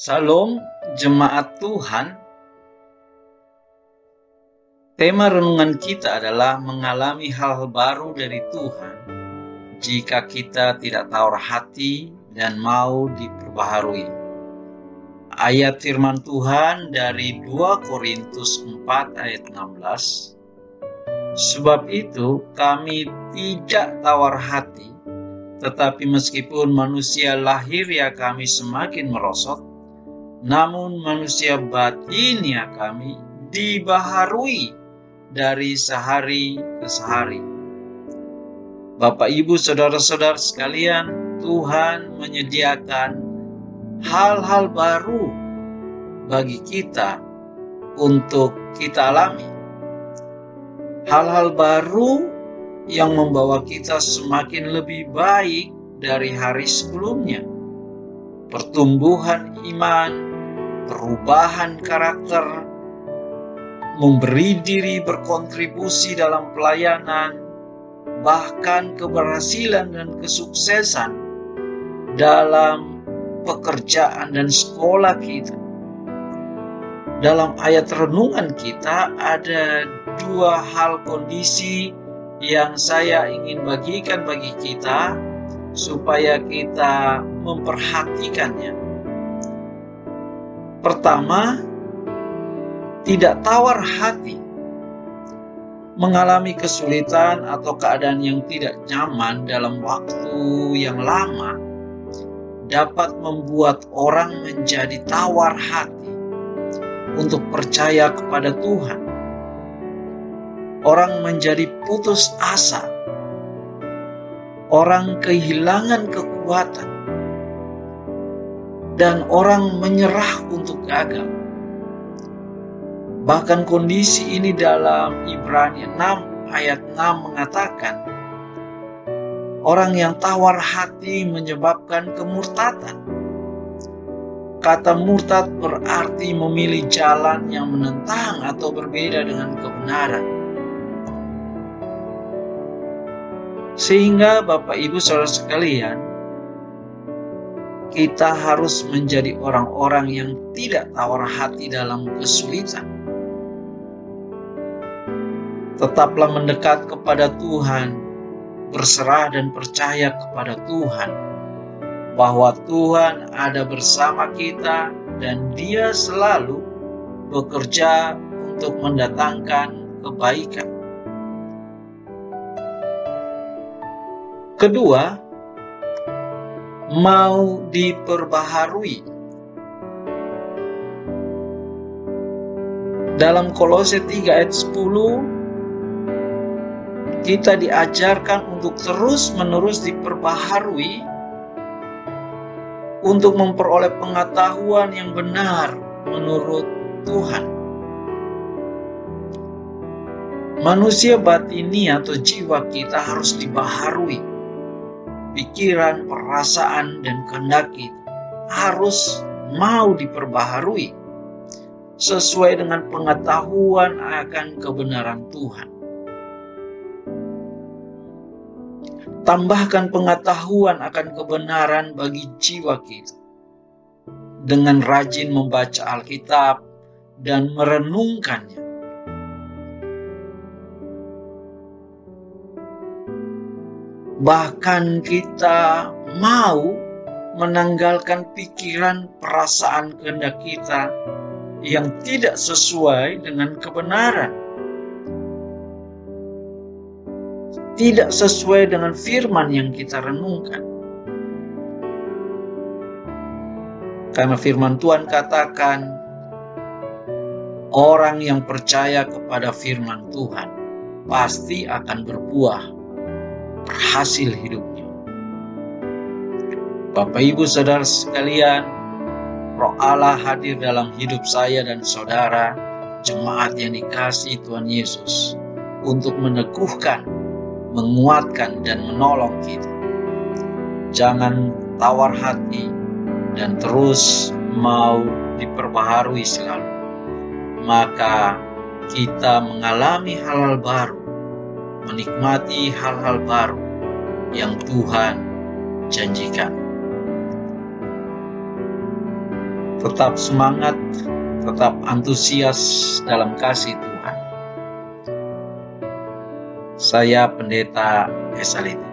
Salam jemaat Tuhan. Tema renungan kita adalah mengalami hal-hal baru dari Tuhan jika kita tidak tawar hati dan mau diperbaharui. Ayat firman Tuhan dari 2 Korintus 4 ayat 16. Sebab itu kami tidak tawar hati, tetapi meskipun manusia lahir ya kami semakin merosot, namun manusia batin ya kami dibaharui dari sehari ke sehari. Bapak, ibu, saudara-saudara sekalian, Tuhan menyediakan hal-hal baru bagi kita untuk kita alami. Hal-hal baru yang membawa kita semakin lebih baik dari hari sebelumnya. Pertumbuhan iman, perubahan karakter, memberi diri berkontribusi dalam pelayanan, bahkan keberhasilan dan kesuksesan dalam pekerjaan dan sekolah kita. Dalam ayat renungan kita ada dua hal kondisi yang saya ingin bagikan bagi kita supaya kita memperhatikannya. Pertama, tidak tawar hati, mengalami kesulitan atau keadaan yang tidak nyaman dalam waktu yang lama dapat membuat orang menjadi tawar hati untuk percaya kepada Tuhan. Orang menjadi putus asa, orang kehilangan kekuatan, dan orang menyerah untuk gagal Bahkan kondisi ini dalam Ibrani 6 ayat 6 mengatakan, Orang yang tawar hati menyebabkan kemurtatan. Kata murtad berarti memilih jalan yang menentang atau berbeda dengan kebenaran. Sehingga Bapak Ibu Saudara sekalian, kita harus menjadi orang-orang yang tidak tawar hati dalam kesulitan. Tetaplah mendekat kepada Tuhan, berserah dan percaya kepada Tuhan, bahwa Tuhan ada bersama kita dan Dia selalu bekerja untuk mendatangkan kebaikan. Kedua, mau diperbaharui. Dalam Kolose 3 ayat 10 kita diajarkan untuk terus-menerus diperbaharui untuk memperoleh pengetahuan yang benar menurut Tuhan. Manusia batini atau jiwa kita harus dibaharui. Pikiran, perasaan, dan kehendak kita harus mau diperbaharui sesuai dengan pengetahuan akan kebenaran Tuhan. Tambahkan pengetahuan akan kebenaran bagi jiwa kita. Dengan rajin membaca Alkitab dan merenungkannya. Bahkan kita mau menanggalkan pikiran perasaan kehendak kita yang tidak sesuai dengan kebenaran tidak sesuai dengan firman yang kita renungkan. Karena firman Tuhan katakan, orang yang percaya kepada firman Tuhan pasti akan berbuah, berhasil hidupnya. Bapak Ibu Saudara sekalian, Roh Allah hadir dalam hidup saya dan saudara, jemaat yang dikasih Tuhan Yesus, untuk meneguhkan menguatkan dan menolong kita. Jangan tawar hati dan terus mau diperbaharui selalu. Maka kita mengalami hal-hal baru, menikmati hal-hal baru yang Tuhan janjikan. tetap semangat, tetap antusias dalam kasih Tuhan. Saya Pendeta Esaliti.